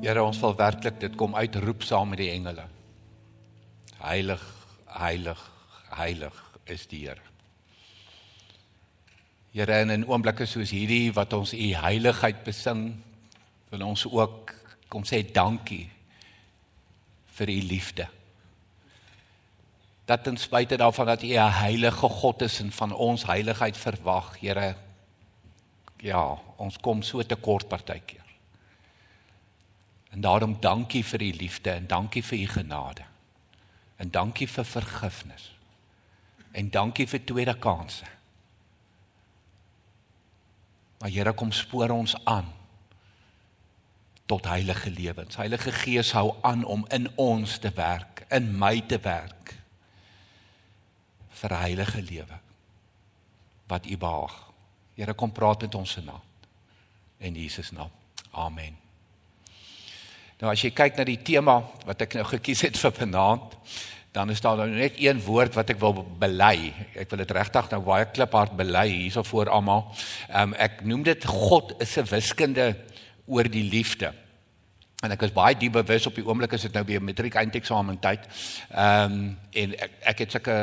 Here, ons wil werklik dit kom uitroep saam met die engele. Heilig, heilig, heilig is die Here. Here, in 'n oomblikke soos hierdie wat ons u heiligheid besing, wil ons ook kom sê dankie vir u liefde. Dat ten spyte daarvan dat u 'n heilige God is en van ons heiligheid verwag, Here, ja, ons kom so te kort partykeer. En daarom dankie vir u liefde en dankie vir u genade. En dankie vir vergifnis. En dankie vir tweede kansse. Maar Here kom spoor ons aan tot heilige lewens. Heilige Gees hou aan om in ons te werk, in my te werk vir heilige lewe wat U behaag. Here kom praat met ons vanaand. In Jesus naam. Amen. Nou as jy kyk na die tema wat ek nou gekies het vir vanaand, dan is daar nou net een woord wat ek wil bely. Ek wil dit regtig nou baie kliphard bely hierso voor almal. Ehm um, ek noem dit God is 'n wiskunde oor die liefde. En ek is baie diep bewus op die oomblik as dit nou weer matriek eindeksamen tyd. Ehm um, en ek ek het sulke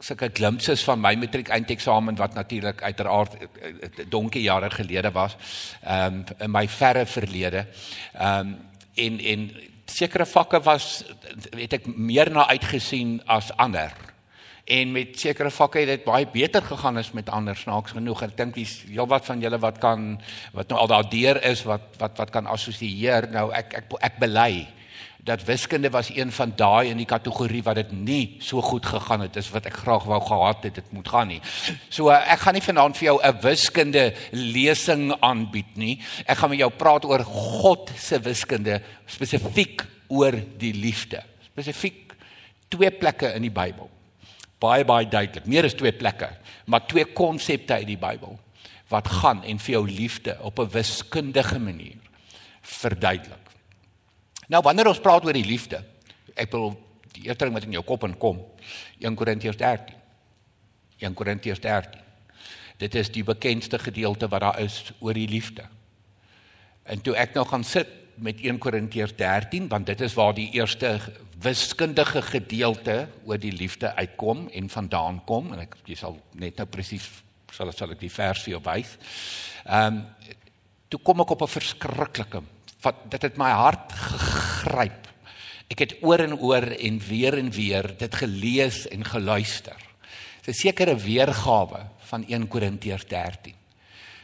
sulke glimpses van my matriek eindeksamen wat natuurlik uiteraard eh, eh, donkie jare gelede was. Um, in my verre verlede. Ehm um, en en sekere vakke was het ek meer na uitgesien as ander. En met sekere vakke het dit baie beter gegaan as met ander snaaks genoeg. Ek dink dis heel wat van julle wat kan wat nou al daardeur is wat wat wat kan assosieer. Nou ek ek ek bely dat wiskunde was een van daai in die kategorie wat dit nie so goed gegaan het as wat ek graag wou gehad het dit moet gaan nie. So ek gaan nie vanaand vir jou 'n wiskunde lesing aanbied nie. Ek gaan met jou praat oor God se wiskunde spesifiek oor die liefde. Spesifiek twee plekke in die Bybel. Baie baie duidelik. Meer as twee plekke, maar twee konsepte uit die Bybel wat gaan en vir jou liefde op 'n wiskundige manier verduidelik. Nou wanneer ons praat oor die liefde, ek wil die eerste ding wat in jou kop inkom, 1 Korintiërs 13. 1 Korintiërs 13. Dit is die bekendste gedeelte wat daar is oor die liefde. En toe ek nou gaan sit met 1 Korintiërs 13, want dit is waar die eerste wiskundige gedeelte oor die liefde uitkom en vandaan kom en ek jy sal net nou presies sal sal ek die vers vir jou wys. Ehm um, toe kom ek op 'n verskriklike wat dit het my hart gegryp. Ek het oor en oor en weer en weer dit gelees en geluister. Dit is 'n sekere weergawe van 1 Korintiërs 13.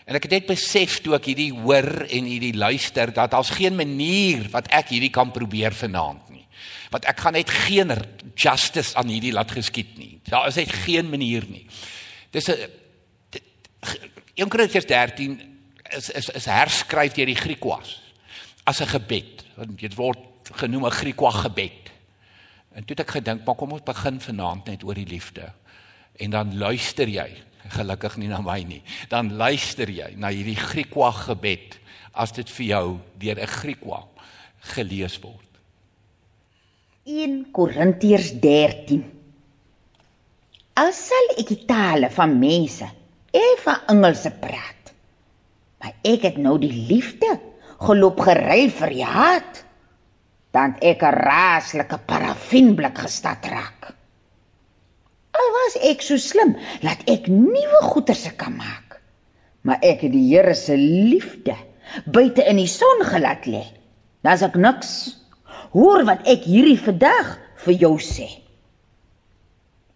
En ek het net besef toe ek hierdie hoor en hierdie luister dat daar's geen manier wat ek hierdie kan probeer vanaand nie. Want ek gaan net geen justice aan hierdie laat geskied nie. Daar is net geen manier nie. Dis 'n 1 Korintiërs 13 is is is herskryf deur die Griekwas as 'n gebed. Dit word genoem 'n Griekwa gebed. En toe het ek gedink, maar kom ons begin vanaand net oor die liefde. En dan luister jy, gelukkig nie na my nie. Dan luister jy na hierdie Griekwa gebed as dit vir jou deur 'n Griekwa gelees word. 1 Korintiërs 13 As sal ek die tale van mense en van engele praat. Maar ek het nou die liefde geloop gery vir die haat dan ek 'n raaslike parafinblik gestad raak. Al was ek so slim dat ek nuwe goeder se kan maak. Maar ek het die Here se liefde buite in die son gelaat lê. Dan's ek niks. Hoor wat ek hierdie vandag vir jou sê.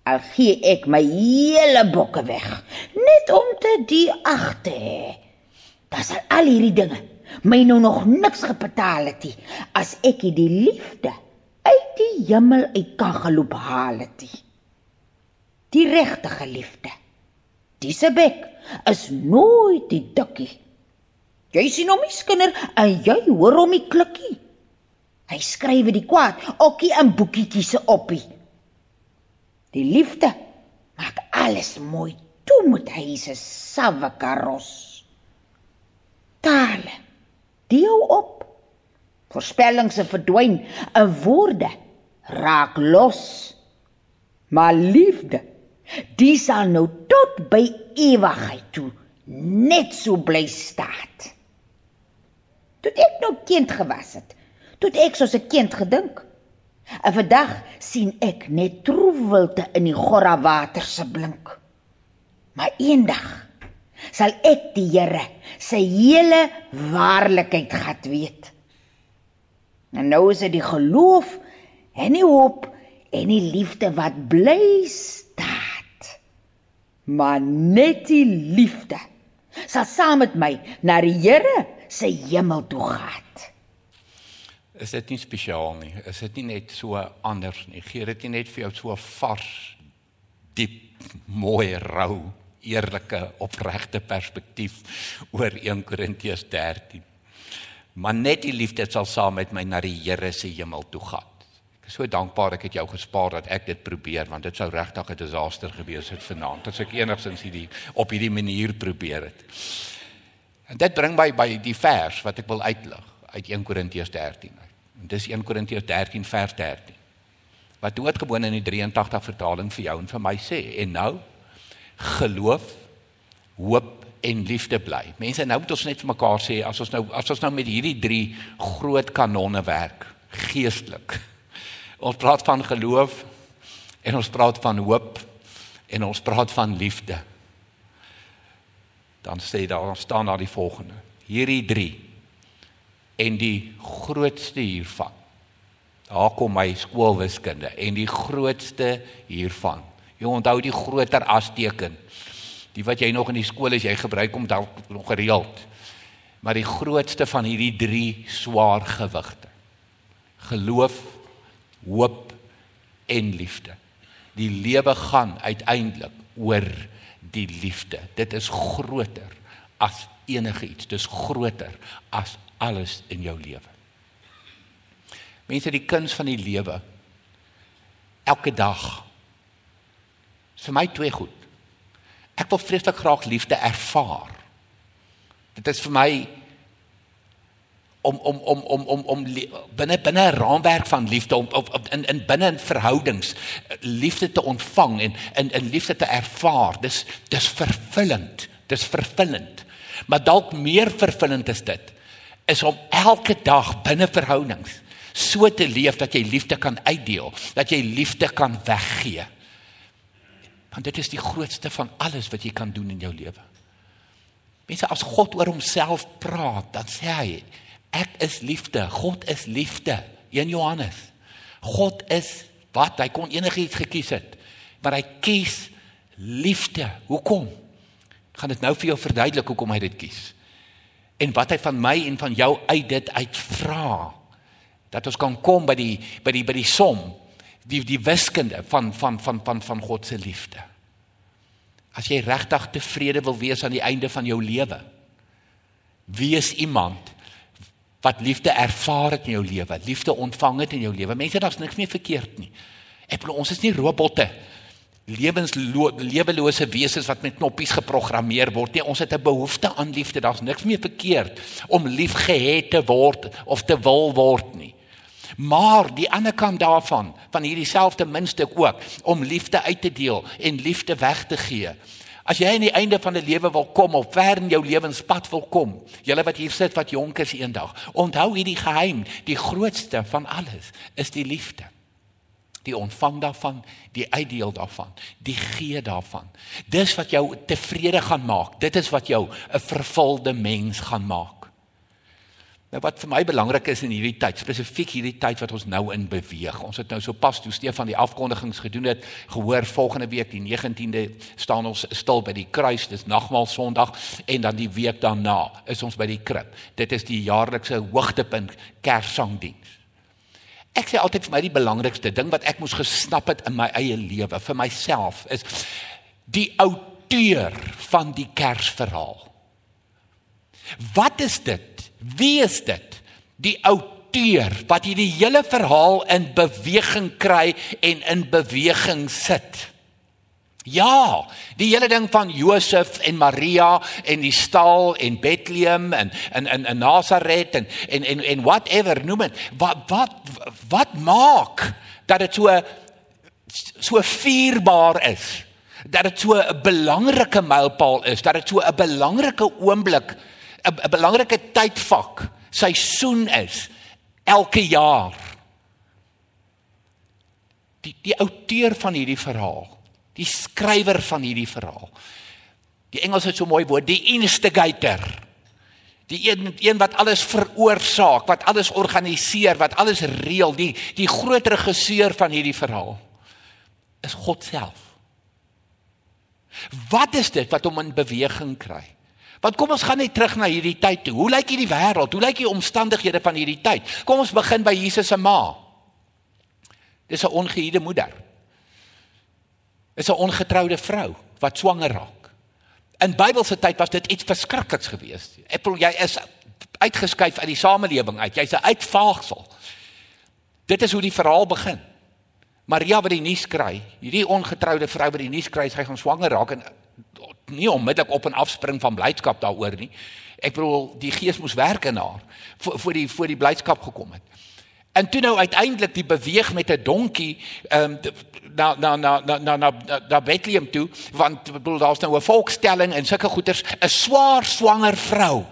Al gee ek my hele bokke weg net om te die agte. Das al hierdie dinge my nou nog niks gebetaal het nie as ek die liefde uit die hemel uit kan geloop haal het nie. Die regte liefde. Dise bek is nooit die dikkie. Jy sien hom skinder en jy hoor hom die klikkie. Hy skryf die kwaad okkie in boekietjies se oppie. Die liefde maak alles mooi toe met hy se sawe karos. Tale deel op. Voorspellings se verdwyn, 'n woorde raak los. Maar liefde, die sal nou tot by ewigheid toe net so bly staan. Toe ek nou kind gewas het, toe ek soos 'n kind gedink. En vandag sien ek net troewelte in die gorra water se blink. Maar eendag sal ek die Here se hele waarlikheid gat weet. En nou is dit die geloof en die hoop en die liefde wat bly staan. Maar net die liefde sal saam met my na die Here se hemel toe gaan. Is dit nie spesiaal nie? Is dit nie net so anders nie? Gee dit nie net vir jou so vars, diep, mooi, rou, eerlike, opregte perspektief oor 1 Korintiërs 13? Maar net die liefde sal saam met my na die Here se hemel toe gaan. Ek is so dankbaar ek het jou gespaar dat ek dit probeer want dit sou regtig 'n disaster gewees het vanaand as ek enigsins hierdie op hierdie manier probeer het. En dit bring my by die vers wat ek wil uitlig uit 1 Korintiërs 13. En dis 1 Korintiërs 13 vers 13. Wat doodgewoon in die 83 vertaling vir jou en vir my sê en nou geloof, hoop en liefde bly. Mense nou moet ons net vir mekaar sê as ons nou as ons nou met hierdie drie groot kanonne werk geestelik. Ons praat van geloof en ons praat van hoop en ons praat van liefde. Dan sê daar staan daar die volgende. Hierdie drie en die grootste hiervan. Daar kom my skoolwiskunde en die grootste hiervan. Jy onthou die groter as teken. Die wat jy nog in die skool as jy gebruik om dalk nog gereeld. Maar die grootste van hierdie drie swaar gewigte. Geloof, hoop en liefde. Die lewe gaan uiteindelik oor die liefde. Dit is groter as enigiets. Dis groter as alles in jou lewe. Mense, die kuns van die lewe elke dag vir my twee goed. Ek wil vreeslik graag liefde ervaar. Dit is vir my om om om om om om binne binne 'n raamwerk van liefde om op, in in binne in verhoudings liefde te ontvang en in in liefde te ervaar. Dis dis vervullend. Dis vervullend. Maar dalk meer vervullend is dit is om elke dag binne verhoudings so te leef dat jy liefde kan uitdeel, dat jy liefde kan weggee. Want dit is die grootste van alles wat jy kan doen in jou lewe. Mense as God oor homself praat, dan sê hy ek is liefde. God is liefde. 1 Johannes. God is wat hy kon enigiets gekies het, maar hy kies liefde. Hoekom? Ek gaan dit nou vir jou verduidelik hoekom hy dit kies en wat hy van my en van jou uit dit uitvra dat ons kan kom by die by die by die som die die wiskunde van van van van van God se liefde as jy regtig tevrede wil wees aan die einde van jou lewe wees iemand wat liefde ervaar het in jou lewe liefde ontvang het in jou lewe mense daar's niks meer verkeerd nie ek bedoel ons is nie robotte lewenslose wesens wat met knoppies geprogrammeer word. Nee, ons het 'n behoefte aan liefde. Daar's niks meer verkeerd om liefgehet te word of te wil word nie. Maar die ander kant daarvan, van hierdie selfde muntstuk ook, om liefde uit te deel en liefde weg te gee. As jy aan die einde van 'n lewe wil kom of ver in jou lewenspad wil kom, julle wat hier sit wat jonk is eendag, onthou hierdie geheim, die grootste van alles is die liefde die ontvang daarvan, die uitdeel daarvan, die gee daarvan. Dis wat jou tevrede gaan maak. Dit is wat jou 'n vervulde mens gaan maak. Nou wat vir my belangrik is in hierdie tyd, spesifiek hierdie tyd wat ons nou in beweeg. Ons het nou so pas toe Stefan die afkondigings gedoen het, gehoor volgende week die 19de staan ons stil by die kruis, dis nagmaal Sondag en dan die week daarna is ons by die krib. Dit is die jaarlikse hoogtepunt Kerssangdiens. Ek sê altyd vir my die belangrikste ding wat ek moes gesnap het in my eie lewe vir myself is die outeur van die Kersverhaal. Wat is dit? Wie is dit? Die outeur wat hierdie hele verhaal in beweging kry en in beweging sit. Ja, die hele ding van Josef en Maria en die stal en Bethlehem en in in in Nazareth en en en en whatever noem dit. Wat wat wat maak dat dit so so vierbaar is? Dat dit so 'n belangrike mylpaal is, dat dit so 'n belangrike oomblik 'n belangrike tydvak seisoen is elke jaar. Die die outeur van hierdie verhaal, die skrywer van hierdie verhaal. Die Engels het so mooi woord, die instigator. Die een een wat alles veroorsaak, wat alles organiseer, wat alles reël, die die groot regisseur van hierdie verhaal is God self. Wat is dit wat hom in beweging kry? Want kom ons gaan net terug na hierdie tyd toe. Hoe lyk hierdie wêreld? Hoe lyk die omstandighede van hierdie tyd? Kom ons begin by Jesus se ma. Dis 'n ongehuide moeder. Is 'n ongetroude vrou wat swanger raak. In Bybelse tyd was dit iets verskrikliks geweest. Bedoel jy is uitgeskuif uit die samelewing uit. Jy's 'n uitvaagsel. Dit is hoe die verhaal begin. Maria wat die nuus kry, hierdie ongetroude vrou wat die nuus kry sy gaan swanger raak en nie onmiddellik op en afspring van blydskap daaroor nie. Ek bedoel die gees moes werk in haar voor voor die voor die blydskap gekom het. En toe nou uiteindelik die beweeg met 'n donkie ehm um, na na na na na na na Bethlehem toe want bedoel daar's nou 'n volkstelling en sulke goeters 'n swaar swanger vrou.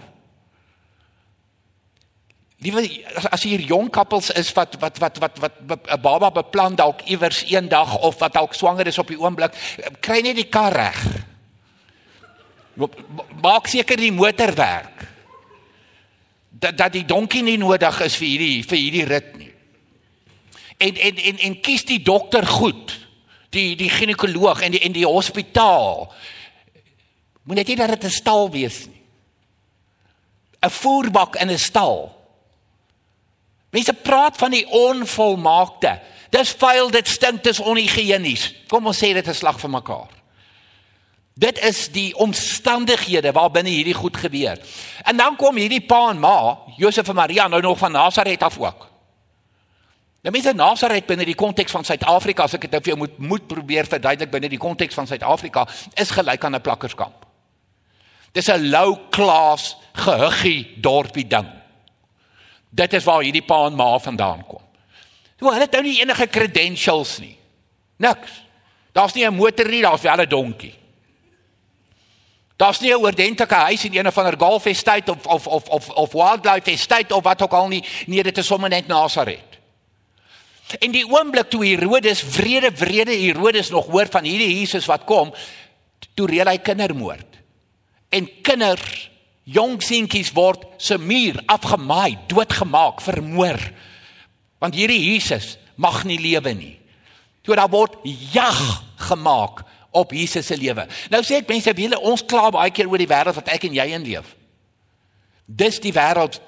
Liewe as hier jong koppels is wat wat wat wat wat 'n baba beplan dalk iewers eendag of wat dalk swanger is op die oomblik, kry net die kar reg. Maak seker die motor werk. Dat dat die donkie nie nodig is vir hierdie vir hierdie rit nie. En en en en kies die dokter goed. Die die ginekoloog en die en die hospitaal. Moet net nie dat dit 'n stal wees nie. 'n Voerbak in 'n stal. Mense praat van die onvolmaakte. Dis vuil, dit stink, dit is onhygiënies. Kom ons sê dit is slag vir mekaar. Dit is die omstandighede waarbinne hierdie goed gebeur. En dan kom hierdie pa en ma, Josef en Maria nou nog van Nasaret af ook. Nou mense Nasaret binne die konteks van Suid-Afrika, as ek dit nou vir jou moet moet probeer verduidelik binne die konteks van Suid-Afrika, is gelyk aan 'n plakkerskamp. Dis 'n low class gehuggie dorpie ding. Dit is waar hierdie pa en ma vandaan kom. So hulle het nou nie enige credentials nie. Niks. Daar's nie 'n motor nie, daar's wel 'n donkie. Daar's nie 'n oordentlike huis in een van der Golf Estate of of of of of Wildlife Estate of wat ook al nie. Nee, dit is sommer net Nasaret. En die oomblik toe Herodes vrede vrede Herodes nog hoor van hierdie Jesus wat kom, toe reël hy kindermoord. En kinders, jong seentjies word se muur afgemaai, doodgemaak, vermoor. Want hierdie Jesus mag nie lewe nie. Toe daar word jag gemaak op Jesus se lewe. Nou sê ek mense, wiele ons kla baie keer oor die wêreld wat ek en jy in leef. Dis die wêreld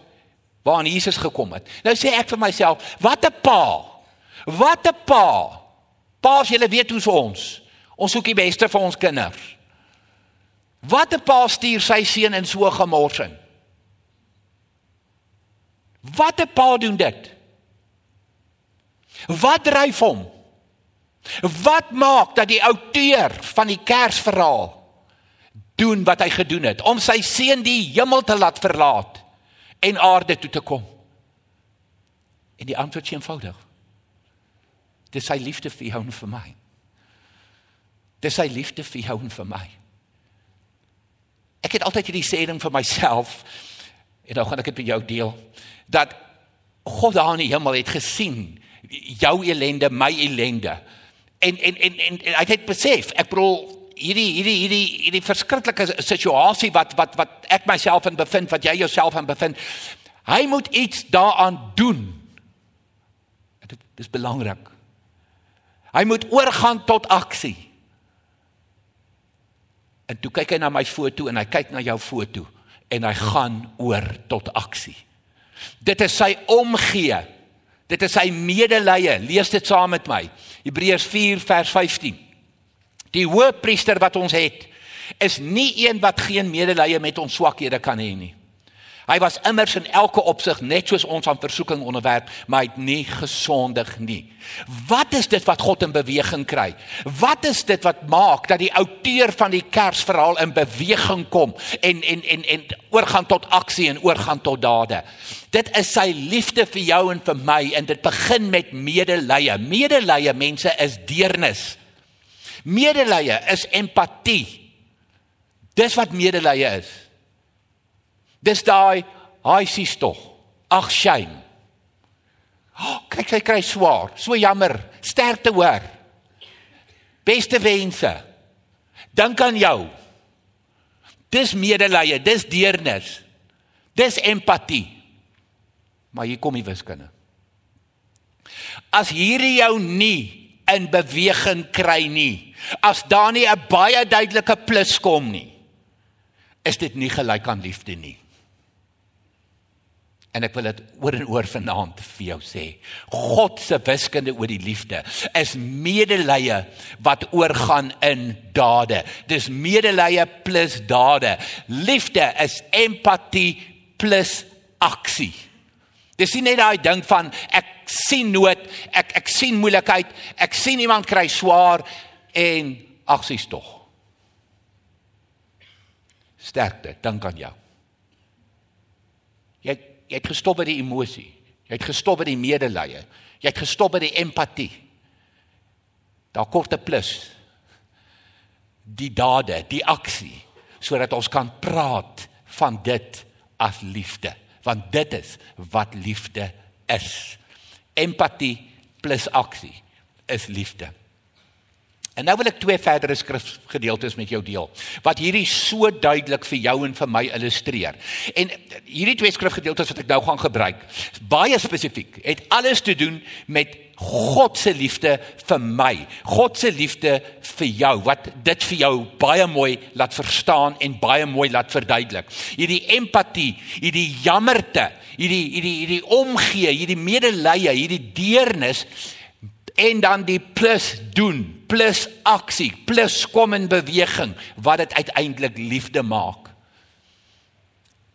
waarin Jesus gekom het. Nou sê ek vir myself, wat 'n pa. Wat 'n pa. Pa, jy weet hoe ons. Ons soek die beste vir ons kinders. Wat 'n pa stuur sy seun in so 'n gemorsing. Wat 'n pa doen dit? Wat dryf hom? Wat maak dat die outeur van die Kersverhaal doen wat hy gedoen het om sy seun die hemel te laat verlaat en aarde toe te kom? En die antwoord is eenvoudig. Dis sy liefde vir jou en vir my. Dis sy liefde vir jou en vir my. Ek het altyd hierdie sê ding vir myself en nou gaan ek dit met jou deel dat God daar in die hemel het gesien jou ellende, my ellende en en en en, en hy het besef. Ek bedoel hierdie hierdie hierdie hierdie verskriklike situasie wat wat wat ek myself in bevind wat jy jouself in bevind hy moet iets daaraan doen. Dit is belangrik. Hy moet oorgaan tot aksie. En toe kyk hy na my foto en hy kyk na jou foto en hy gaan oor tot aksie. Dit is sy omgee Dit is sy medelee. Lees dit saam met my. Hebreërs 4 vers 15. Die hoëpriester wat ons het, is nie een wat geen medelee met ons swakhede kan hê nie. Hy was immers in elke opsig net soos ons aan versoeking onderwerp, maar hy het nie gesondig nie. Wat is dit wat God in beweging kry? Wat is dit wat maak dat die outeur van die Kersverhaal in beweging kom en en en en oorgaan tot aksie en oorgaan tot dade? Dit is sy liefde vir jou en vir my en dit begin met medelee. Medelee mense is deernis. Medelee is empatie. Dis wat medelee is. Dis daai haisies tog. Ag shame. Oh, kyk sy kry swaar. So jammer. Sterkte hoor. Beste wense. Dink aan jou. Dis medelee, dis deernis. Dis empatie. Maar hier kom die wiskunde. As hierdie jou nie in beweging kry nie, as daar nie 'n baie duidelike plus kom nie, is dit nie gelyk aan liefde nie. En ek wil dit oor en oor vanaand vir jou sê. God se wiskunde oor die liefde is medelee wat oorgaan in dade. Dis medelee plus dade. Liefde is empatie plus aksie. Dis nie net daai ding van ek sien nood, ek ek sien moeilikheid, ek sien iemand kry swaar en aksies tog. Sterkte, dink aan jou. Jy het gestop by die emosie. Jy het gestop by die medelee. Jy het gestop by die empatie. Daar kort 'n plus. Die dade, die aksie sodat ons kan praat van dit as liefde, want dit is wat liefde is. Empatie plus aksie is liefde. En nou wil ek twee verdere skrifgedeeltes met jou deel wat hierdie so duidelik vir jou en vir my illustreer. En hierdie twee skrifgedeeltes wat ek nou gaan gebruik, baie spesifiek. Het alles te doen met God se liefde vir my. God se liefde vir jou wat dit vir jou baie mooi laat verstaan en baie mooi laat verduidelik. Hierdie empatie, hierdie jammerte, hierdie hierdie hierdie omgee, hierdie medelee, hierdie deernis en dan die plus doen, plus aksie, plus kom in beweging wat dit uiteindelik liefde maak.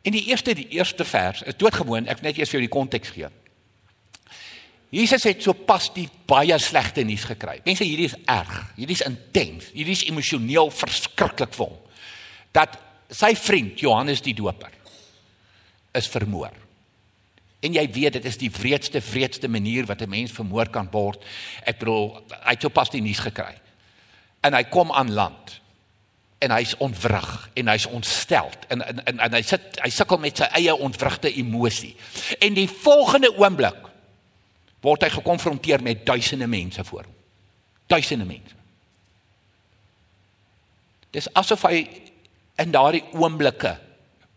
En die eerste die eerste vers is doodgewoon, ek net eers vir jou die konteks gee. Jesus het so pas die baie slegte nuus gekry. Mense, hierdie is erg. Hierdie is intens. Hierdie is emosioneel verskriklik vir hom. Dat sy vriend Johannes die Doper is vermoor. En jy weet dit is die wreedste wreedste manier wat 'n mens vermoor kan word. Ek bedoel, hy het sopas die nuus gekry. En hy kom aan land. En hy's ontwrig en hy's ontsteld en en en, en hy sit hy sukkel met sy eie ontwrigte emosie. En die volgende oomblik word hy gekonfronteer met duisende mense voor hom. Duisende mense. Dis asof hy in daardie oomblikke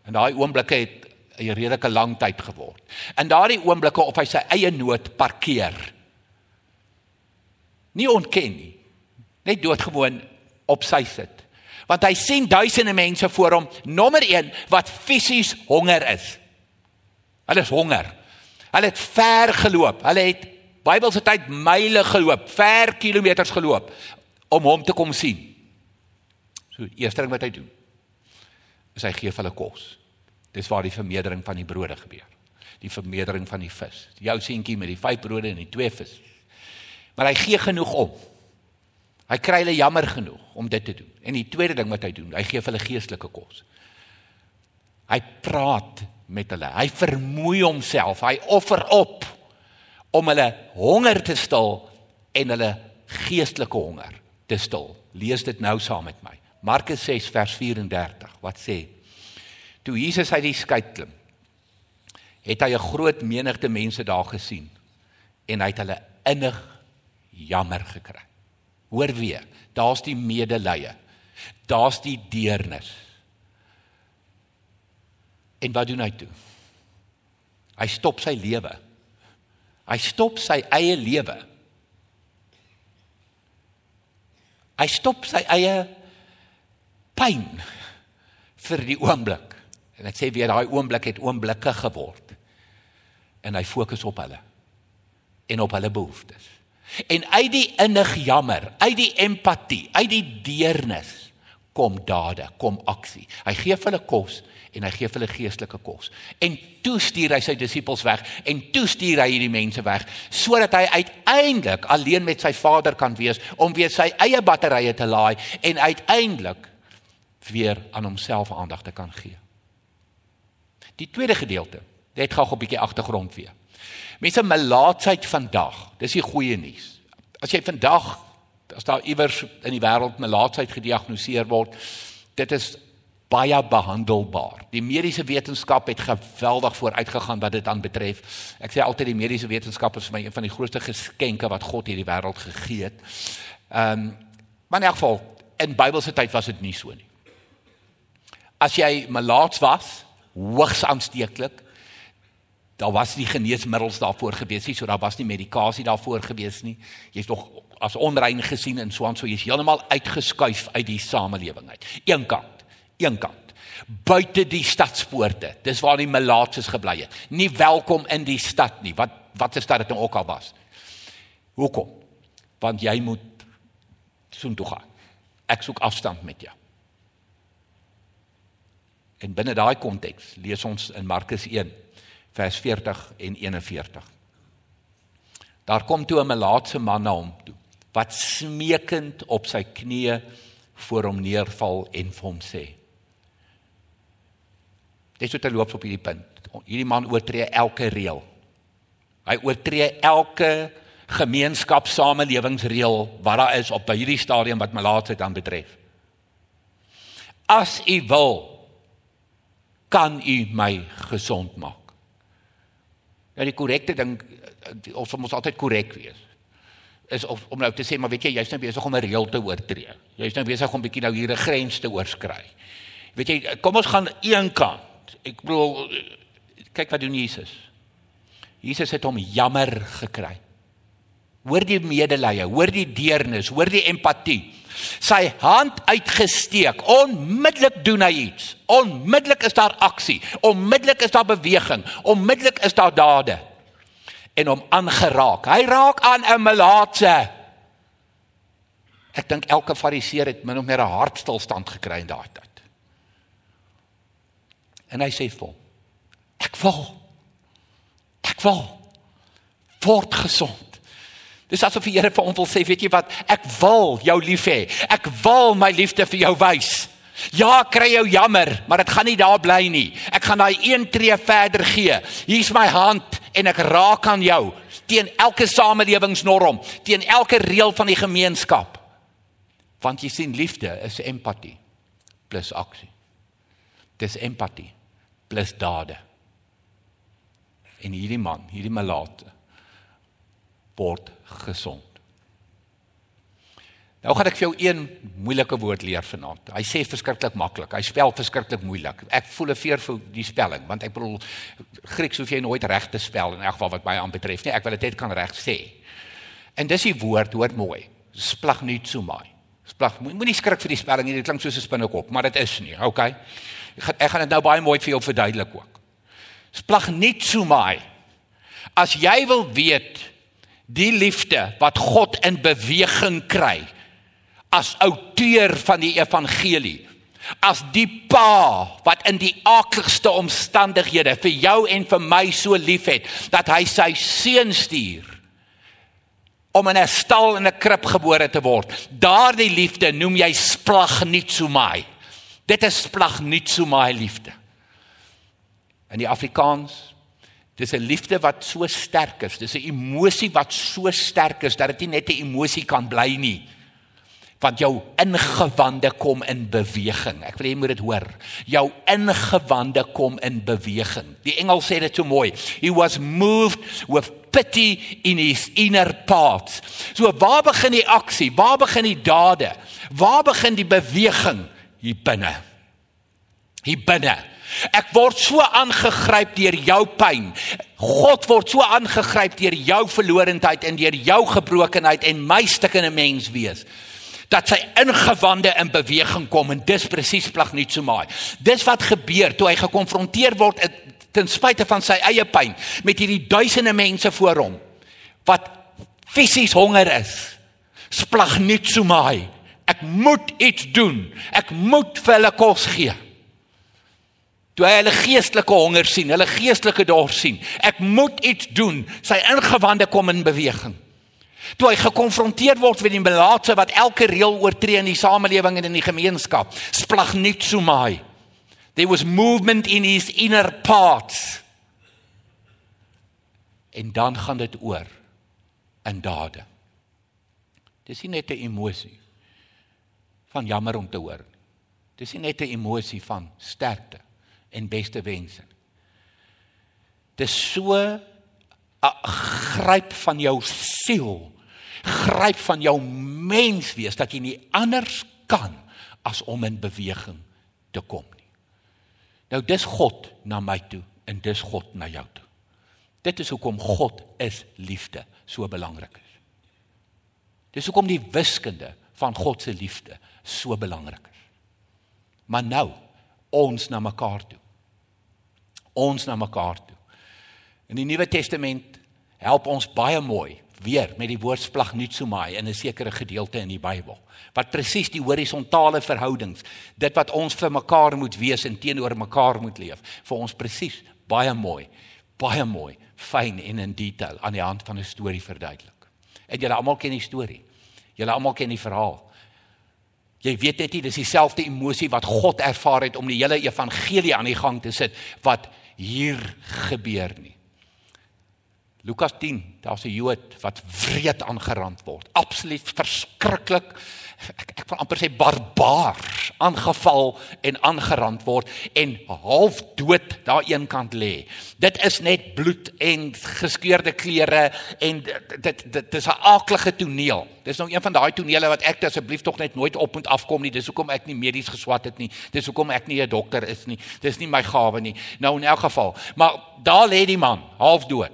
en daai oomblikke het redelike lang tyd geword. In daardie oomblikke of hy sy eie nood parkeer. Nie ontken nie. Net doodgewoon op sy sit. Want hy sien duisende mense voor hom, nommer 1 wat fisies honger is. Hulle is honger. Hulle het ver geloop. Hulle het Bybelse tyd myle geloop, ver kilometers geloop om hom te kom sien. So eerste ding wat hy doen is hy gee vir hulle kos. Dis waar die vermeerdering van die brode gebeur. Die vermeerdering van die vis. Jou seentjie met die vyf brode en die twee vis. Maar hy gee genoeg om. Hy kry hulle jammer genoeg om dit te doen. En die tweede ding wat hy doen, hy gee hulle geestelike kos. Hy praat met hulle. Hy vermoei homself. Hy offer op om hulle honger te stil en hulle geestelike honger te stil. Lees dit nou saam met my. Markus 6 vers 34. Wat sê? Toe Jesus uit die skei klim, het hy 'n groot menigte mense daar gesien en hy het hulle innig jammer gekry. Hoor weer, daar's die medelee. Daar's die deernis. En wat doen hy toe? Hy stop sy lewe. Hy stop sy eie lewe. Hy stop sy eie pyn vir die oomblik. En ek sê weer daai oomblik het oomblikke geword. En hy fokus op hulle en op hulle behoeftes. En uit die innig jammer, uit die empatie, uit die deernis kom dade, kom aksie. Hy gee vir hulle kos en hy gee vir hulle geestelike kos. En toe stuur hy sy disippels weg en toe stuur hy hierdie mense weg sodat hy uiteindelik alleen met sy Vader kan wees om weer sy eie batterye te laai en uiteindelik weer aan homself aandag te kan gee. Die tweede gedeelte, net gou 'n bietjie agtergrond weer. Mense melaatsheid vandag, dis die goeie nuus. As jy vandag as daar iewers in die wêreld melaatsheid gediagnoseer word, dit is baie behandelbaar. Die mediese wetenskap het geweldig vooruitgegaan wat dit aan betref. Ek sê altyd die mediese wetenskap is vir my een van die grootste geskenke wat God hierdie wêreld gegee het. Ehm um, maar in elk geval in Bybelse tyd was dit nie so nie. As jy malaats was, hoogs aansteeklik, daar was nie geneesmiddels daarvoor gewees nie, so daar was nie medikasie daarvoor gewees nie. Jy's nog as onrein gesien en so aan so jy's heeltemal uitgeskuif uit die samelewing uit. Eenkant, eenkant. Buite die stadspoorte. Dis waar die malaatses gebly het. Nie welkom in die stad nie. Wat wat is dit nou ook al was? Hoekom? Want jy moet soontoe gaan. Ek soek afstand met jou. En binne daai konteks lees ons in Markus 1 vers 40 en 41. Daar kom toe 'n melaatse man na hom toe wat smeekend op sy knieë voor hom neerval en vir hom sê: Dis wat hy loop op hierdie punt. Hierdie man oortree elke reël. Hy oortree elke gemeenskapssamelewingsreël wat daar is op hierdie stadium wat melaatsheid aan betref. As u wil, kan u my gesond maak. Ja die korrekte ding ons moet altyd korrek wees. Is of, om nou te sê maar weet jy jy's nou besig om 'n reël te oortree. Jy's nou besig om bietjie nou hier 'n grens te oorskry. Weet jy kom ons gaan een kant. Ek bedoel kyk wat doen Jesus. Jesus het hom jammer gekry. Hoor die medelee, hoor die deernis, hoor die empatie. Sy hand uitgesteek, onmiddellik doen hy iets. Onmiddellik is daar aksie, onmiddellik is daar beweging, onmiddellik is daar dade. En hom aangeraak. Hy raak aan 'n melaatse. Ek dink elke fariseer het min of meer 'n hartstilstand gekry in daai tyd. En hy sê vir hom: Ek wil Ek wil word gesond. Dis asof die Here vir hom wil sê, weet jy wat? Ek wil jou lief hê. Ek wil my liefde vir jou wys. Ja, kry jou jammer, maar dit gaan nie daar bly nie. Ek gaan daai een tree verder gee. Hier's my hand en ek raak aan jou teen elke samelewingsnorm, teen elke reël van die gemeenskap. Want jy sien liefde is empatie plus aksie. Dis empatie plus dade. En hierdie man, hierdie malate word gesond. Nou gaan ek vir jou een moeilike woord leer vanaand. Hy sê verskriklik maklik. Hy spel verskriklik moeilik. Ek voel 'n veer vir die spelling want ek bedoel Grieks hoef jy nooit reg te spel in elk geval wat my aanbetref nie. Ek wil dit net kan reg sê. En dis die woord, hoor mooi. Splagnitsumai. Splag moenie skrik vir die spelling nie. Dit klink soos 'n spinnekop, maar dit is nie. Okay. Ek gaan ek gaan dit nou baie mooi vir jou verduidelik ook. Splagnitsumai. As jy wil weet die liefde wat God in beweging kry as outeur van die evangelie as die pa wat in die akligste omstandighede vir jou en vir my so liefhet dat hy sy seun stuur om in 'n stal in 'n krib gebore te word. Daardie liefde noem jy splag niet so my dit is splag niet so my liefde. In die afrikaans Dis 'n liefde wat so sterk is. Dis 'n emosie wat so sterk is dat dit nie net 'n emosie kan bly nie. Want jou ingewande kom in beweging. Ek wil jy moet dit hoor. Jou ingewande kom in beweging. Die engel sê dit so mooi. He was moved with pity in his inner parts. So waar begin die aksie? Waar begin die dade? Waar begin die beweging? Hier binne. Hier binne. Ek word so aangegryp deur jou pyn. God word so aangegryp deur jou verlorendheid en deur jou gebrokenheid en my stukkende mens wees dat sy ingewande in beweging kom en dis presies plag nie so maai. Dis wat gebeur toe hy gekonfronteer word ten spyte van sy eie pyn met hierdie duisende mense voor hom wat fisies honger is. Splag nie so maai. Ek moet iets doen. Ek moet vir hulle kos gee toe hy hulle geestelike honger sien, hulle geestelike dors sien. Ek moet iets doen. Sy ingewande kom in beweging. Toe hy gekonfronteer word met die melaatse wat elke reël oortree in die samelewing en in die gemeenskap, splag net so my. There was movement in his inner parts. En dan gaan dit oor in dade. Dis nie net 'n emosie van jammer om te hoor. Dis nie net 'n emosie van sterkte en beste wense. Dis so 'n gryp van jou siel, gryp van jou menswees dat jy nie anders kan as om in beweging te kom nie. Nou dis God na my toe en dis God na jou toe. Dit is hoekom God is liefde so belangrik is. Dis hoekom die wiskunde van God se liefde so belangrik is. Maar nou ons na mekaar toe. Ons na mekaar toe. In die Nuwe Testament help ons baie mooi weer met die woord splagnutsomai in 'n sekere gedeelte in die Bybel wat presies die horisontale verhoudings dit wat ons vir mekaar moet wees en teenoor mekaar moet leef vir ons presies baie mooi baie mooi fyn en in detail aan die hand van 'n storie verduidelik. En julle almal ken die storie. Julle almal ken die verhaal. Jy weet net nie dis dieselfde emosie wat God ervaar het om die hele evangelie aan die gang te sit wat hier gebeur nie. Lukas 10, daar's 'n Jood wat wreed aangerand word. Absoluut verskriklik. Ek ek wil amper sê barbaars aangeval en aangerand word en half dood daar een kant lê. Dit is net bloed en geskeurde klere en dit dit, dit is 'n aaklige toneel. Dis nou een van daai tonele wat ek asseblief tog net nooit op moet afkom nie. Dis hoekom ek nie medies geswat het nie. Dis hoekom ek nie 'n dokter is nie. Dis nie my gawe nie. Nou in elk geval, maar daar lê die man half dood.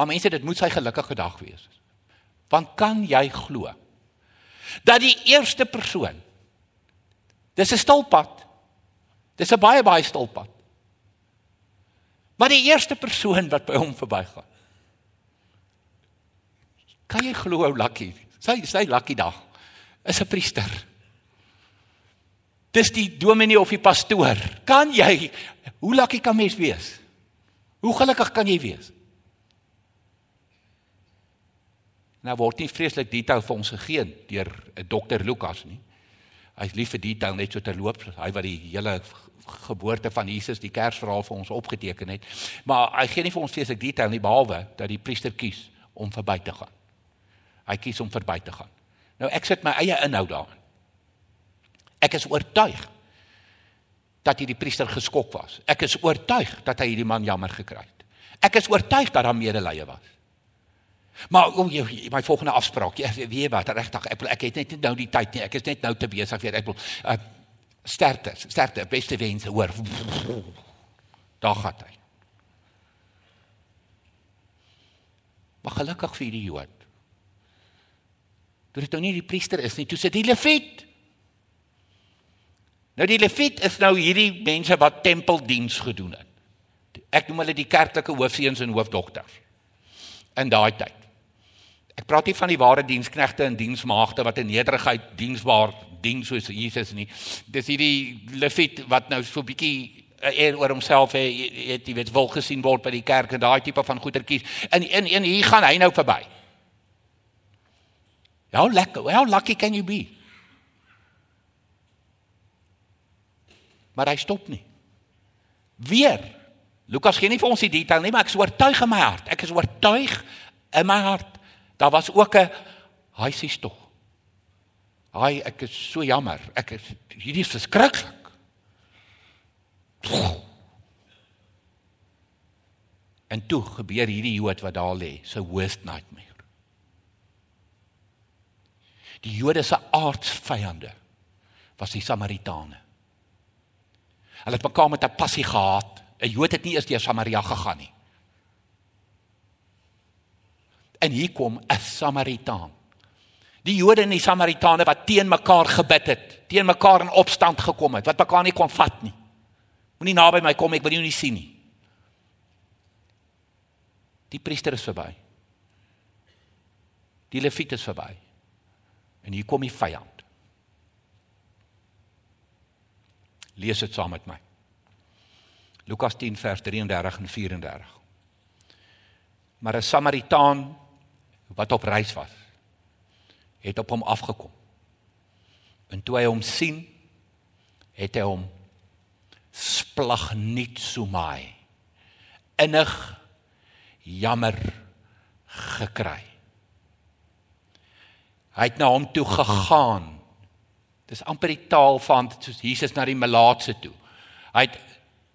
Maar mense, dit moet sy gelukkige dag wees. Want kan jy glo dat die eerste persoon Dis 'n stilpad. Dis 'n baie baie stilpad. Maar die eerste persoon wat by hom verbygaan. Kan jy glo hoe lucky? Sy sy lucky dag. Is 'n priester. Dis die dominee of die pastoor. Kan jy hoe lucky kan mens wees? Hoe gelukkig kan jy wees? Nou word nie vreeslik detail vir ons gegee deur dokter Lukas nie. Hy's lief vir detail net so terloop, hy wat die hele geboorte van Jesus, die Kersverhaal vir ons opgeteken het. Maar hy gee nie vir ons vreeslik detail nie behalwe dat die priester kies om verby te gaan. Hy kies om verby te gaan. Nou ek sit my eie inhoud daarin. Ek is oortuig dat hierdie priester geskok was. Ek is oortuig dat hy hierdie man jammer gekry het. Ek is oortuig dat daar medelee was. Maar o, oh, jy, my volgende afspraak, jy weet wat, regtig, ek ek het net nou die tyd nie. Ek is net nou te besig weer. Ek wil uh, sterkte, sterkte, beste wense hoor. Daar gaan hy. Maar gelukkig vir die Jood. Dit is nou nie die priester is nie, toe sit die leviet. Nou die leviet is nou hierdie mense wat tempeldiens gedoen het. Ek noem hulle die kerklike hoofseuns en hoofdogters. In daai tyd. Ek praat nie van die ware diensknegte en diensmaagde wat in nederigheid diensbaar dien soos Jesus nie. Dis hierdie leviet wat nou so 'n bietjie eer oor homself het jy weet wil gesien word by die kerk en daai tipe van goedertjies. In in in hier gaan hy nou verby. How lekker, how lucky can you be? Maar hy stop nie. Weer. Lukas gee nie vir ons die detail nie, maar ek is oortuig in my hart. Ek is oortuig in my hart Daar was ook 'n sê tog. Haai, ek is so jammer. Ek is hierdie is verskriklik. En toe gebeur hierdie Jood wat daar lê, sy worst nightmare. Die Jode se aardsvyande was die Samaritane. Hulle het mekaar met 'n passie gehaat. 'n Jood het nie eers deur Samaria gegaan nie. En hier kom 'n Samaritaan. Die Jode en die Samaritane wat teen mekaar gebid het, teen mekaar in opstand gekom het, wat mekaar nie kon vat nie. Moenie naby my kom, ek wil jou nie sien nie. Die priester is verby. Die leviet is verby. En hier kom die vyand. Lees dit saam met my. Lukas 10 vers 33 en 34. Maar 'n Samaritaan wat op reis was het op hom afgekom. En toe hy hom sien, het hy hom splagniet so maai. Innig jammer gekry. Hy het na hom toe gegaan. Dis amper die taal van soos Jesus na die melaatse toe. Hy het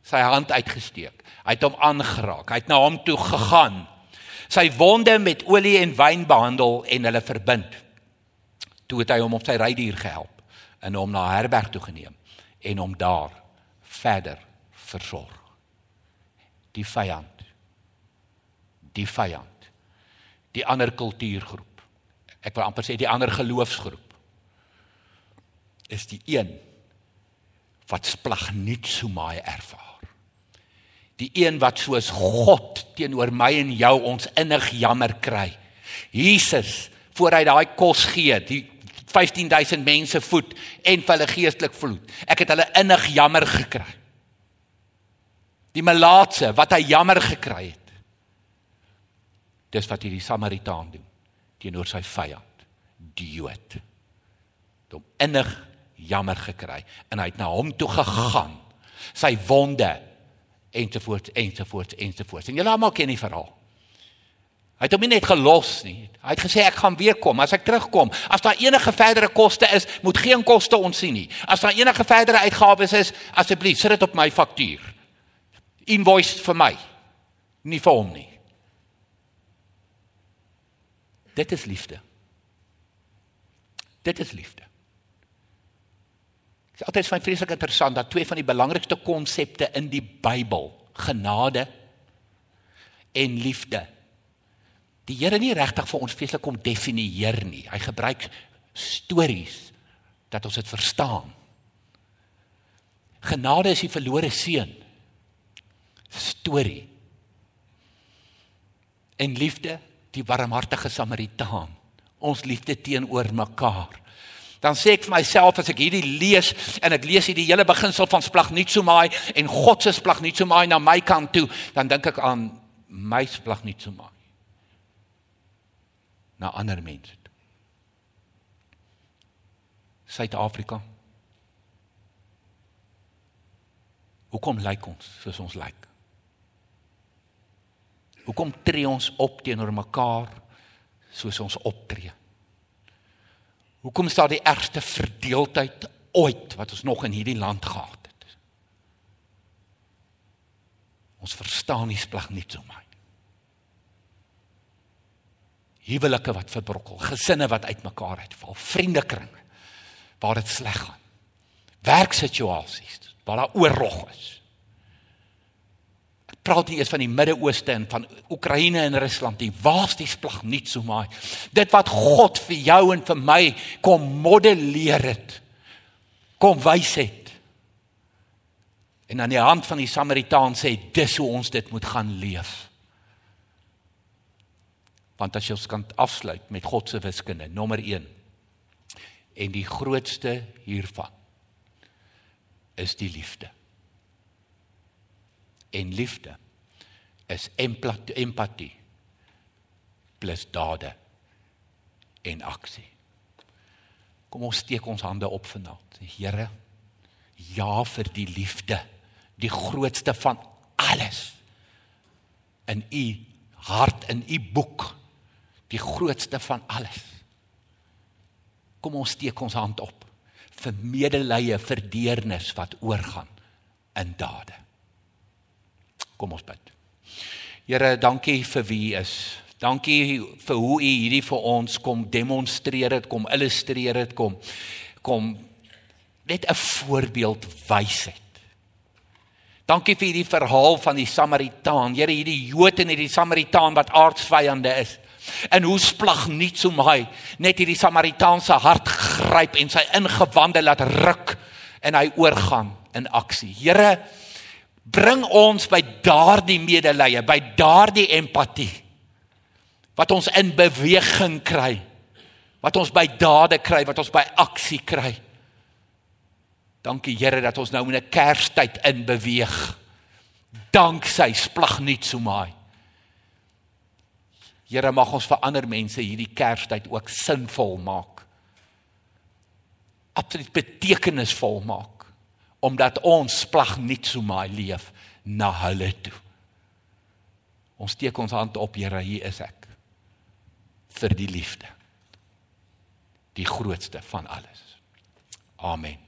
sy hand uitgesteek. Hy het hom aangeraak. Hy het na hom toe gegaan. Sy wonde met olie en wyn behandel en hulle verbind. Toe het hy hom op sy rydier gehelp en hom na herberg toe geneem en hom daar verder versorg. Die vyand. Die vyand. Die ander kultuurgroep. Ek wil amper sê die ander geloofsgroep is die een wat splag niet so maai ervaar. Die een wat soos God teenoor my en jou ons innig jammer kry. Jesus voor hy daai kos gee, die 15000 mense voed en hulle geestelik vloed. Ek het hulle innig jammer gekry. Die malaatse wat hy jammer gekry het. Dis wat hierdie Samaritaan doen teenoor sy vyand, die Jood. Hom innig jammer gekry en hy het na hom toe gegaan. Sy wonde ensovoorts ensovoorts ensovoorts. En julle almal ken die verhaal. Hy het hom net gelos nie. Hy het gesê ek gaan weer kom as ek terugkom. As daar enige verdere koste is, moet geen koste ontsien nie. As daar enige verdere uitgawes is, asseblief sit dit op my faktuur. Invoice vir my. Nie vir hom nie. Dit is liefde. Dit is liefde. Dit is altyd vir my vreeslik interessant dat twee van die belangrikste konsepte in die Bybel, genade en liefde. Die Here nie regtig vir ons vreeslik om definieer nie. Hy gebruik stories dat ons dit verstaan. Genade is die verlore seun. Storie. En liefde, die barmhartige Samaritaan. Ons liefde teenoor mekaar dan sê ek vir myself as ek hierdie lees en ek lees hierdie hele beginsel van splagnutsomai en God se splagnutsomai na my kant toe, dan dink ek aan my splagnutsomai na ander mense. Suid-Afrika. Hoekom lyk ons soos ons lyk? Hoekom tree ons op teenoor mekaar soos ons optree? Hoekom is daar die ergste verdeeldheid ooit wat ons nog in hierdie land gehad het? Ons verstaan nie splag nie so my. Huwelike wat verbrokkel, gesinne wat uitmekaar uitval, vriendekringe waar dit sleg gaan. Werksituasies waar daar oorlog is praat nie eens van die Midde-Ooste en van Oekraïne en Rusland nie. Waar's die splag nie so maar. Dit wat God vir jou en vir my kom modelleer het. Kom wys het. En aan die hand van die Samaritaan sê dis hoe ons dit moet gaan leef. Want as jy ons kan afsluit met God se wiskunde, nommer 1. En die grootste hiervan is die liefde en liefde is empatie plus dade en aksie. Kom ons steek ons hande op vanaand. Here, ja vir die liefde, die grootste van alles in u hart in u boek, die grootste van alles. Kom ons steek ons hand op vir medelee, vir deernis wat oorgaan in dade. Kom ons bid. Here, dankie vir wie u is. Dankie vir hoe u hierdie vir ons kom demonstreer het, kom illustreer het, kom kom net 'n voorbeeld wys het. Dankie vir hierdie verhaal van die Samaritaan. Here, hierdie Jood en hierdie Samaritaan wat aardsvyande is. En hoe splag nie so my net hierdie Samaritaanse hart gryp en sy ingewande laat ruk en hy oorgaan in aksie. Here, bring ons by daardie medelee, by daardie empatie wat ons in beweging kry. Wat ons by dade kry, wat ons by aksie kry. Dankie Here dat ons nou in 'n Kerstyd in beweeg. Danksy splag nie so maai. Here mag ons vir ander mense hierdie Kerstyd ook sinvol maak. Absoluut betekenisvol maak omdat ons plag net so maar leef na hulle toe. Ons steek ons hand op, Here, hier is ek vir die liefde. Die grootste van alles. Amen.